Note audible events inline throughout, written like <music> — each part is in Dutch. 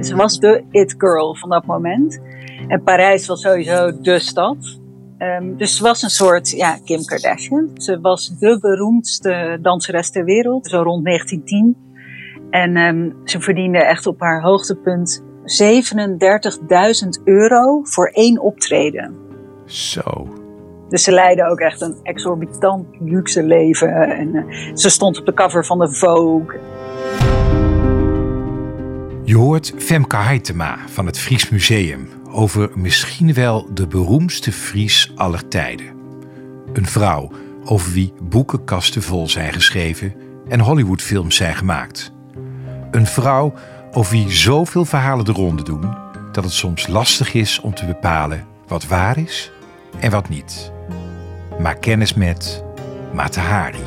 Ze was de it girl van dat moment. En Parijs was sowieso de stad. Um, dus ze was een soort ja, Kim Kardashian. Ze was de beroemdste danseres ter wereld, zo rond 1910. En um, ze verdiende echt op haar hoogtepunt 37.000 euro voor één optreden. Zo. Dus ze leidde ook echt een exorbitant luxe leven. En uh, ze stond op de cover van de Vogue. Je hoort Femke Heitema van het Fries Museum over misschien wel de beroemdste Fries aller tijden. Een vrouw over wie boekenkasten vol zijn geschreven en Hollywoodfilms zijn gemaakt. Een vrouw over wie zoveel verhalen de ronde doen dat het soms lastig is om te bepalen wat waar is en wat niet. Maak kennis met Matahari.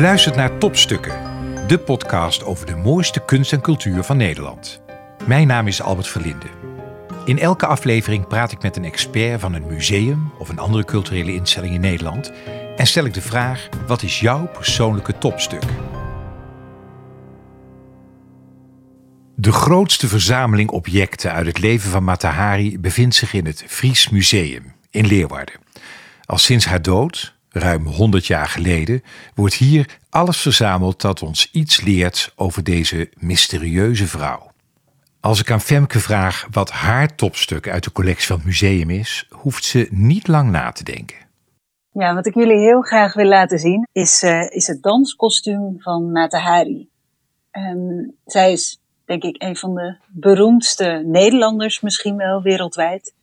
Luistert naar Topstukken, de podcast over de mooiste kunst en cultuur van Nederland. Mijn naam is Albert Verlinde. In elke aflevering praat ik met een expert van een museum of een andere culturele instelling in Nederland en stel ik de vraag: wat is jouw persoonlijke topstuk? De grootste verzameling objecten uit het leven van Matahari bevindt zich in het Fries Museum in Leeuwarden. Al sinds haar dood, ruim 100 jaar geleden, wordt hier alles verzameld dat ons iets leert over deze mysterieuze vrouw. Als ik aan Femke vraag wat haar topstuk uit de collectie van het museum is, hoeft ze niet lang na te denken. Ja, wat ik jullie heel graag wil laten zien is, uh, is het danskostuum van Matahari. Um, zij is, denk ik, een van de beroemdste Nederlanders misschien wel wereldwijd.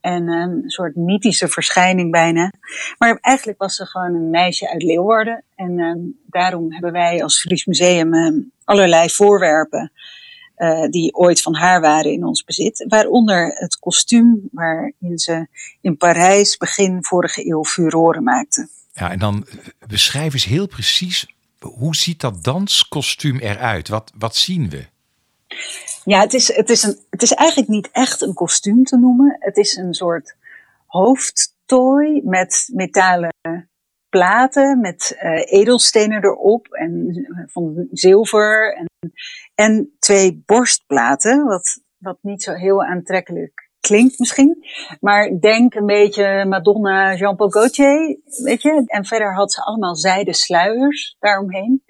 En um, een soort mythische verschijning bijna. Maar eigenlijk was ze gewoon een meisje uit Leeuwarden. En um, daarom hebben wij als Fries Museum um, allerlei voorwerpen uh, die ooit van haar waren in ons bezit. Waaronder het kostuum waarin ze in Parijs begin vorige eeuw furoren maakte. Ja, en dan beschrijf eens heel precies, hoe ziet dat danskostuum eruit? Wat, wat zien we? Ja, het is, het, is een, het is eigenlijk niet echt een kostuum te noemen. Het is een soort hoofdtooi met metalen platen met uh, edelstenen erop en van zilver en, en twee borstplaten, wat, wat niet zo heel aantrekkelijk klinkt misschien. Maar denk een beetje Madonna, Jean-Paul Gaultier, weet je. En verder had ze allemaal zijden sluiers daaromheen.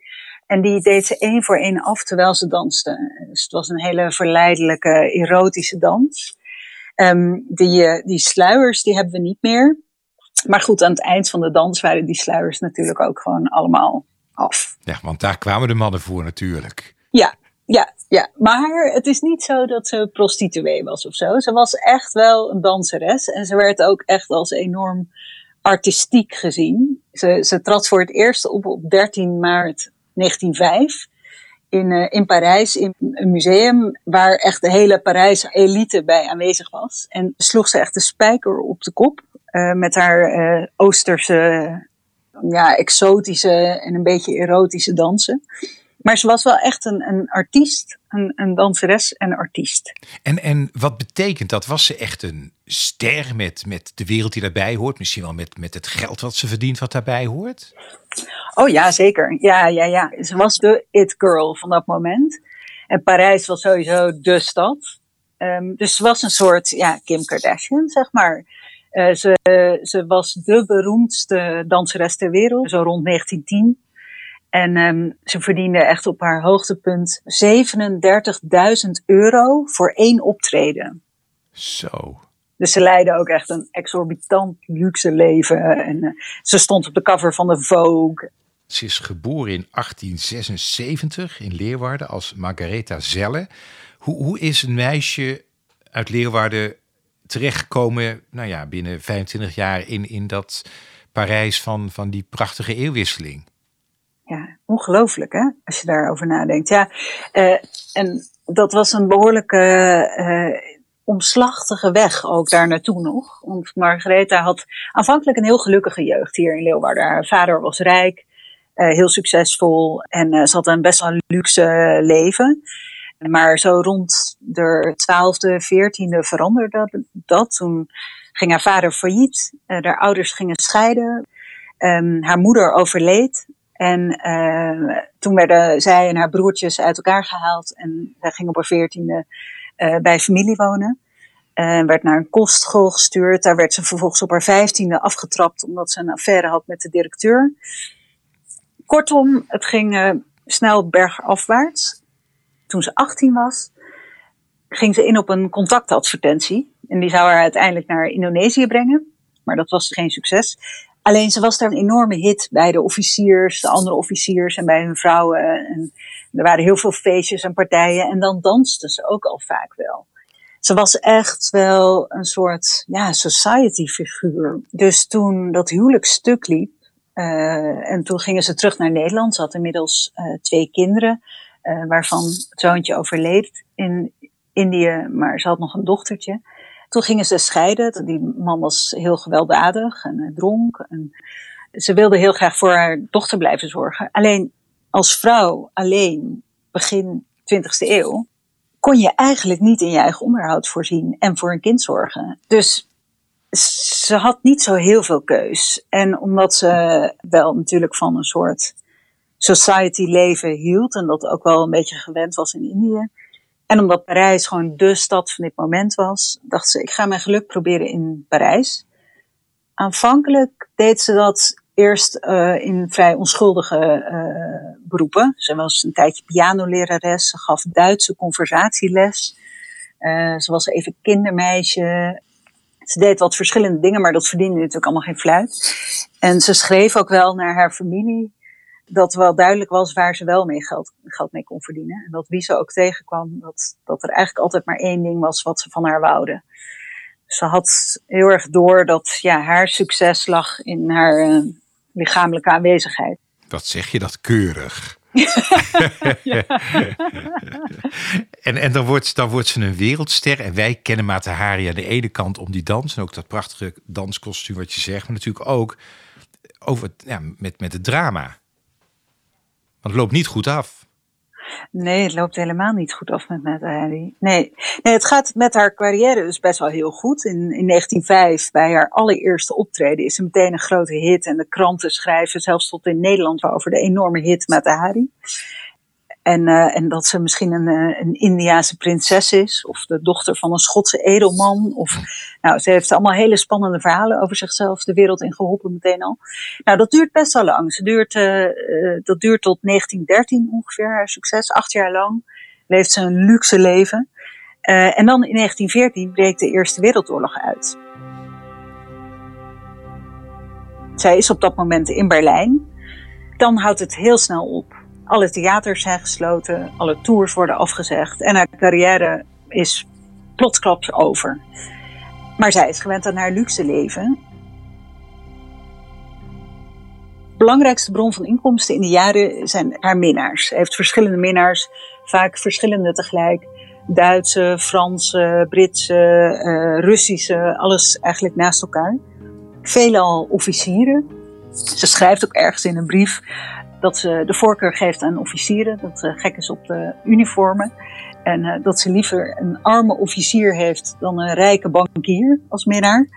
En die deed ze één voor één af terwijl ze danste. Dus het was een hele verleidelijke, erotische dans. Um, die, die sluiers, die hebben we niet meer. Maar goed, aan het eind van de dans waren die sluiers natuurlijk ook gewoon allemaal af. Ja, want daar kwamen de mannen voor natuurlijk. Ja, ja, ja. Maar het is niet zo dat ze prostituee was of zo. Ze was echt wel een danseres. En ze werd ook echt als enorm artistiek gezien. Ze, ze trad voor het eerst op op 13 maart 1905 in, uh, in Parijs in een museum waar echt de hele Parijse elite bij aanwezig was. En sloeg ze echt de spijker op de kop uh, met haar uh, Oosterse, ja, exotische en een beetje erotische dansen. Maar ze was wel echt een, een artiest, een, een danseres en artiest. En, en wat betekent dat? Was ze echt een ster met, met de wereld die daarbij hoort? Misschien wel met, met het geld wat ze verdient wat daarbij hoort? Oh ja, zeker. Ja, ja, ja. Ze was de it girl van dat moment. En Parijs was sowieso de stad. Um, dus ze was een soort ja, Kim Kardashian, zeg maar. Uh, ze, ze was de beroemdste danseres ter wereld, zo rond 1910. En um, ze verdiende echt op haar hoogtepunt 37.000 euro voor één optreden. Zo. Dus ze leidde ook echt een exorbitant luxe leven. En uh, ze stond op de cover van de Vogue. Ze is geboren in 1876 in Leeuwarden als Margaretha Zelle. Hoe, hoe is een meisje uit Leeuwarden terechtgekomen, nou ja, binnen 25 jaar in, in dat Parijs van, van die prachtige eeuwwisseling. Ja, ongelooflijk hè, als je daarover nadenkt. Ja, uh, en dat was een behoorlijke uh, omslachtige weg ook daar naartoe nog. Want Margaretha had aanvankelijk een heel gelukkige jeugd hier in Leeuwarden. Haar vader was rijk. heel succesvol en ze had een best wel luxe leven. Maar zo rond de twaalfde, veertiende veranderde dat. Toen ging haar vader failliet. Uh, haar ouders gingen scheiden. Um, haar moeder overleed. En toen werden zij en haar broertjes uit elkaar gehaald. En zij ging op haar veertiende uh, bij familie wonen. Uh, werd naar een kostschool gestuurd. Daar werd ze vervolgens op haar vijftiende afgetrapt omdat ze een affaire had met de directeur. Kortom, het ging snel bergafwaarts. Toen ze 18 was, ging ze in op een contactadvertentie. En die zou haar uiteindelijk naar Indonesië brengen. Maar dat was geen succes. Alleen ze was daar een enorme hit bij de officiers, de andere officiers en bij hun vrouwen. En er waren heel veel feestjes en partijen. En dan danste ze ook al vaak wel. Ze was echt wel een soort ja, society figuur. Dus toen dat huwelijk stuk liep. Uh, en toen gingen ze terug naar Nederland. Ze had inmiddels uh, twee kinderen. Uh, waarvan het zoontje overleed in Indië, maar ze had nog een dochtertje. Toen gingen ze scheiden. Die man was heel gewelddadig en dronk. En ze wilde heel graag voor haar dochter blijven zorgen. Alleen als vrouw, alleen begin 20e eeuw, kon je eigenlijk niet in je eigen onderhoud voorzien en voor een kind zorgen. Dus ze had niet zo heel veel keus. En omdat ze wel natuurlijk van een soort society leven hield en dat ook wel een beetje gewend was in Indië. En omdat Parijs gewoon de stad van dit moment was, dacht ze, ik ga mijn geluk proberen in Parijs. Aanvankelijk deed ze dat eerst uh, in vrij onschuldige uh, beroepen. Ze was een tijdje pianolerares, ze gaf Duitse conversatieles. Uh, ze was even kindermeisje. Ze deed wat verschillende dingen, maar dat verdiende natuurlijk allemaal geen fluit. En ze schreef ook wel naar haar familie dat wel duidelijk was waar ze wel mee geld, geld mee kon verdienen. En dat wie ze ook tegenkwam, dat, dat er eigenlijk altijd maar één ding was wat ze van haar wouden. Ze had heel erg door dat ja, haar succes lag in haar uh, lichamelijke aanwezigheid. Wat zeg je dat keurig? <laughs> en en dan, wordt, dan wordt ze een wereldster. En wij kennen Mata Hari aan de ene kant om die dans. En ook dat prachtige danskostuum wat je zegt. Maar natuurlijk ook over, ja, met, met het drama. Want het loopt niet goed af. Nee, het loopt helemaal niet goed af met Meta Harry. Nee. nee, het gaat met haar carrière dus best wel heel goed. In, in 1905, bij haar allereerste optreden, is ze meteen een grote hit. En de kranten schrijven zelfs tot in Nederland over de enorme hit Meta Hari. En, uh, en dat ze misschien een, uh, een Indiaanse prinses is, of de dochter van een Schotse edelman. Of, nou, ze heeft allemaal hele spannende verhalen over zichzelf de wereld in geholpen meteen al. Nou, dat duurt best wel lang. Ze duurt, uh, dat duurt tot 1913 ongeveer, haar succes. Acht jaar lang leeft ze een luxe leven. en dan in 1914 breekt de Eerste Wereldoorlog uit. Zij is op dat moment in Berlijn. Dan houdt het heel snel op. Alle theaters zijn gesloten, alle tours worden afgezegd en haar carrière is plotsklaps over. Maar zij is gewend aan haar luxe leven. De belangrijkste bron van inkomsten in die jaren zijn haar minnaars. Ze heeft verschillende minnaars, vaak verschillende tegelijk. Duitse, Franse, Britse, uh, Russische, alles eigenlijk naast elkaar. Veelal officieren. Ze schrijft ook ergens in een brief dat ze de voorkeur geeft aan officieren, dat ze gek is op de uniformen. En uh, dat ze liever een arme officier heeft dan een rijke bankier als minnaar.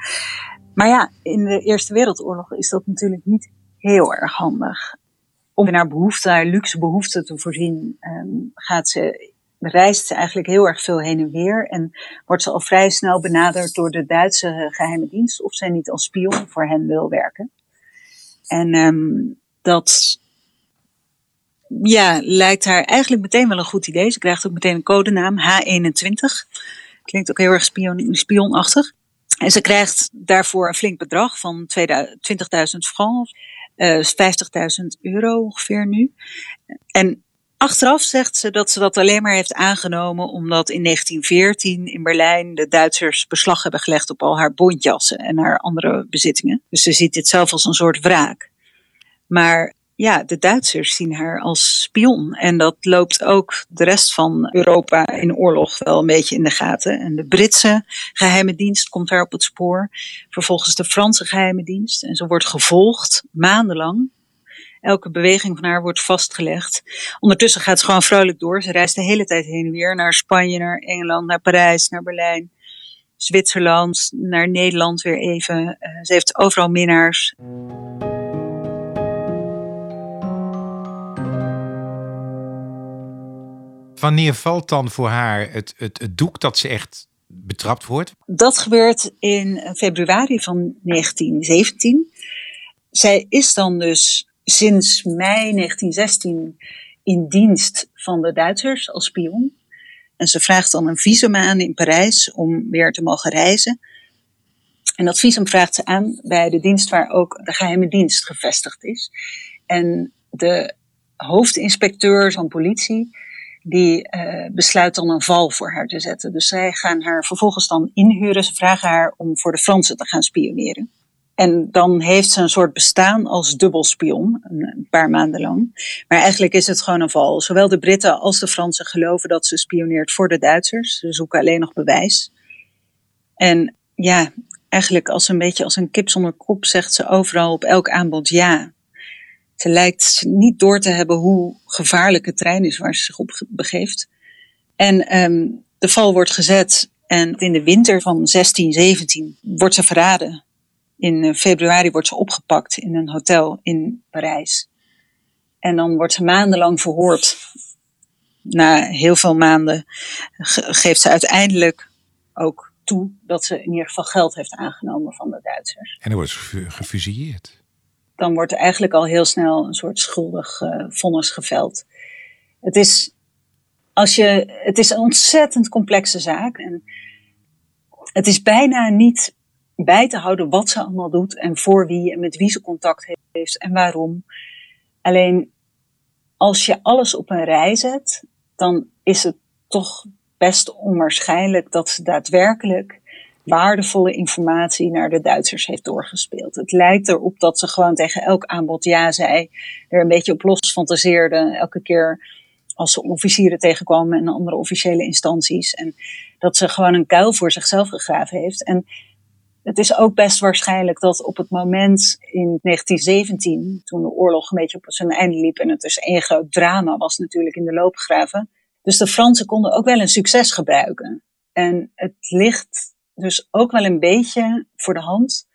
Maar ja, in de Eerste Wereldoorlog is dat natuurlijk niet heel erg handig. Om naar behoefte, haar luxe behoeften te voorzien, um, gaat ze, reist ze eigenlijk heel erg veel heen en weer. En wordt ze al vrij snel benaderd door de Duitse geheime dienst of zij niet als spion voor hen wil werken. En um, dat ja, lijkt haar eigenlijk meteen wel een goed idee. Ze krijgt ook meteen een codenaam, H21. Klinkt ook heel erg spion, spionachtig. En ze krijgt daarvoor een flink bedrag van 20.000 francs, uh, 50.000 euro ongeveer nu. En achteraf zegt ze dat ze dat alleen maar heeft aangenomen omdat in 1914 in Berlijn de Duitsers beslag hebben gelegd op al haar bontjassen en haar andere bezittingen. Dus ze ziet dit zelf als een soort wraak. Maar ja, de Duitsers zien haar als spion. En dat loopt ook de rest van Europa in oorlog wel een beetje in de gaten. En de Britse geheime dienst komt haar op het spoor. Vervolgens de Franse geheime dienst. En ze wordt gevolgd maandenlang. Elke beweging van haar wordt vastgelegd. Ondertussen gaat ze gewoon vrolijk door. Ze reist de hele tijd heen en weer naar Spanje, naar Engeland, naar Parijs, naar Berlijn, Zwitserland, naar Nederland weer even. Uh, ze heeft overal minnaars. Wanneer valt dan voor haar het, het, het doek dat ze echt betrapt wordt? Dat gebeurt in februari van 1917. Zij is dan dus sinds mei 1916 in dienst van de Duitsers als spion. En ze vraagt dan een visum aan in Parijs om weer te mogen reizen. En dat visum vraagt ze aan bij de dienst waar ook de geheime dienst gevestigd is. En de hoofdinspecteur van politie, die uh, besluit dan een val voor haar te zetten. Dus zij gaan haar vervolgens dan inhuren. Ze vragen haar om voor de Fransen te gaan spioneren. En dan heeft ze een soort bestaan als dubbelspion, een paar maanden lang. Maar eigenlijk is het gewoon een val. Zowel de Britten als de Fransen geloven dat ze spioneert voor de Duitsers. Ze zoeken alleen nog bewijs. En ja, eigenlijk als een beetje als een kip zonder kop zegt ze overal op elk aanbod ja. Ze lijkt niet door te hebben hoe gevaarlijk het trein is waar ze zich op begeeft. En um, de val wordt gezet en in de winter van 16, 17 wordt ze verraden. In eh, februari wordt ze opgepakt in een hotel in Parijs. En dan wordt ze maandenlang verhoord. Na heel veel maanden geeft ze uiteindelijk ook toe dat ze in ieder geval geld heeft aangenomen van de Duitsers. En dan wordt ze gefusilleerd dan wordt er eigenlijk al heel snel een soort schuldig uh, vonnis geveld. Het is, als je, het is een ontzettend complexe zaak. En het is bijna niet bij te houden wat ze allemaal doet en voor wie en met wie ze contact heeft en waarom. Alleen als je alles op een rij zet, dan is het toch best onwaarschijnlijk dat ze daadwerkelijk waardevolle informatie naar de Duitsers heeft doorgespeeld. Het lijkt erop dat ze gewoon tegen elk aanbod ja zei, er een beetje op los fantaseerde, elke keer als ze officieren tegenkwamen en andere officiële instanties. En dat ze gewoon een kuil voor zichzelf gegraven heeft. En het is ook best waarschijnlijk dat op het moment in 1917, toen de oorlog een beetje op zijn einde liep en het dus één groot drama was natuurlijk in de loopgraven, dus de Fransen konden ook wel een succes gebruiken. En het ligt dus ook wel een beetje voor de hand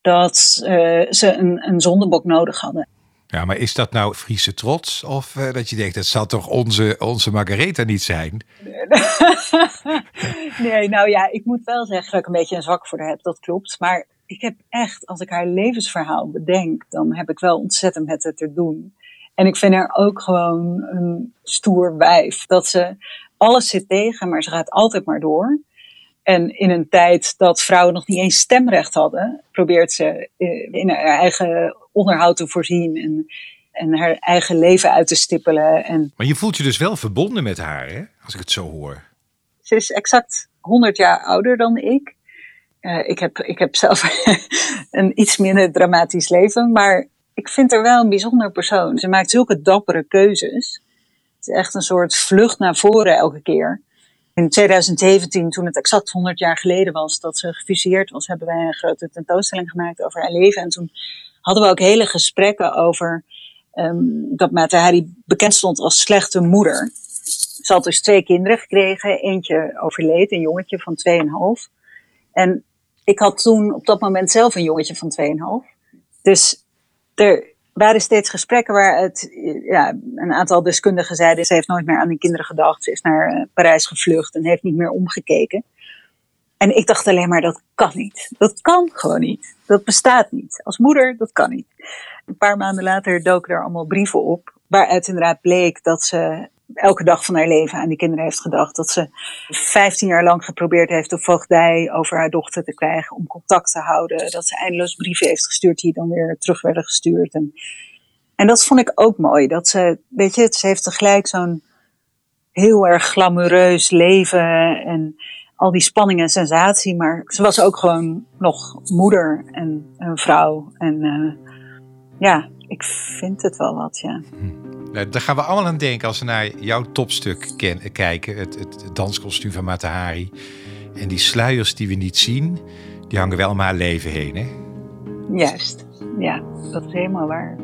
dat uh, ze een, een zondebok nodig hadden. Ja, maar is dat nou Friese trots? Of uh, dat je denkt, dat zal toch onze, onze Margaretha niet zijn? <laughs> nee, nou ja, ik moet wel zeggen dat ik een beetje een zwak voor haar heb, dat klopt. Maar ik heb echt, als ik haar levensverhaal bedenk, dan heb ik wel ontzettend met het te doen. En ik vind haar ook gewoon een stoer wijf. Dat ze alles zit tegen, maar ze gaat altijd maar door. En in een tijd dat vrouwen nog niet eens stemrecht hadden, probeert ze eh, in haar eigen onderhoud te voorzien en, en haar eigen leven uit te stippelen. En maar je voelt je dus wel verbonden met haar, hè? als ik het zo hoor. Ze is exact 100 jaar ouder dan ik. Uh, ik, heb, ik heb zelf <laughs> een iets minder dramatisch leven, maar ik vind haar wel een bijzonder persoon. Ze maakt zulke dappere keuzes. Het is echt een soort vlucht naar voren elke keer. In 2017, toen het exact 100 jaar geleden was dat ze gefuseerd was, hebben wij een grote tentoonstelling gemaakt over haar leven. En toen hadden we ook hele gesprekken over um, dat Mata Hari bekend stond als slechte moeder. Ze had dus twee kinderen gekregen. Eentje overleed, een jongetje van 2,5. En ik had toen op dat moment zelf een jongetje van 2,5. Dus er, waren steeds gesprekken waaruit ja, een aantal deskundigen zeiden: ze heeft nooit meer aan die kinderen gedacht. Ze is naar uh, Parijs gevlucht en heeft niet meer omgekeken. En ik dacht alleen maar: dat kan niet. Dat kan gewoon niet. Dat bestaat niet. Als moeder, dat kan niet. Een paar maanden later doken er allemaal brieven op. Waaruit inderdaad bleek dat ze elke dag van haar leven aan die kinderen heeft gedacht. Dat ze 15 jaar lang geprobeerd heeft de voogdij over haar dochter te krijgen om contact te houden. Dat ze eindeloos brieven heeft gestuurd die dan weer terug werden gestuurd. En, en dat vond ik ook mooi. Dat ze, weet je, ze heeft tegelijk zo'n heel erg glamoureus leven en al die spanning en sensatie. Maar ze was ook gewoon nog moeder en een vrouw. En uh, ja, ik vind het wel wat, ja. Hm. Nou, daar gaan we allemaal aan denken als we naar jouw topstuk kijken. Het, het, danskostuum van Matahari. En die sluiers die we niet zien, die hangen wel maar leven heen, hè? Juist, ja. Dat is helemaal waar.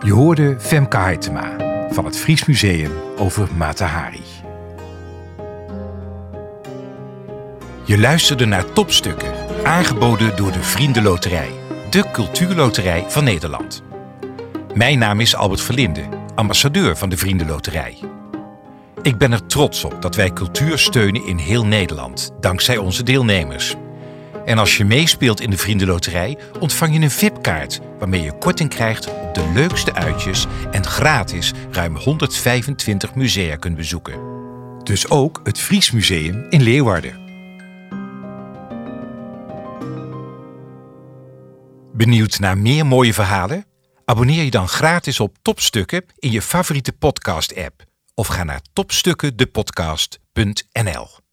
Je hoorde Femke Haitema van het Fries Museum over Matahari. Je luisterde naar topstukken aangeboden door de Vriendenloterij, de cultuurloterij van Nederland. Mijn naam is Albert Verlinde, ambassadeur van de Vriendenloterij. Ik ben er trots op dat wij cultuur steunen in heel Nederland, dankzij onze deelnemers. En als je meespeelt in de Vriendenloterij, ontvang je een VIP-kaart waarmee je korting krijgt op de leukste uitjes en gratis ruim 125 musea kunt bezoeken. Dus ook het Fries Museum in Leeuwarden. Benieuwd naar meer mooie verhalen? Abonneer je dan gratis op Topstukken in je favoriete podcast-app of ga naar topstukkendepodcast.nl.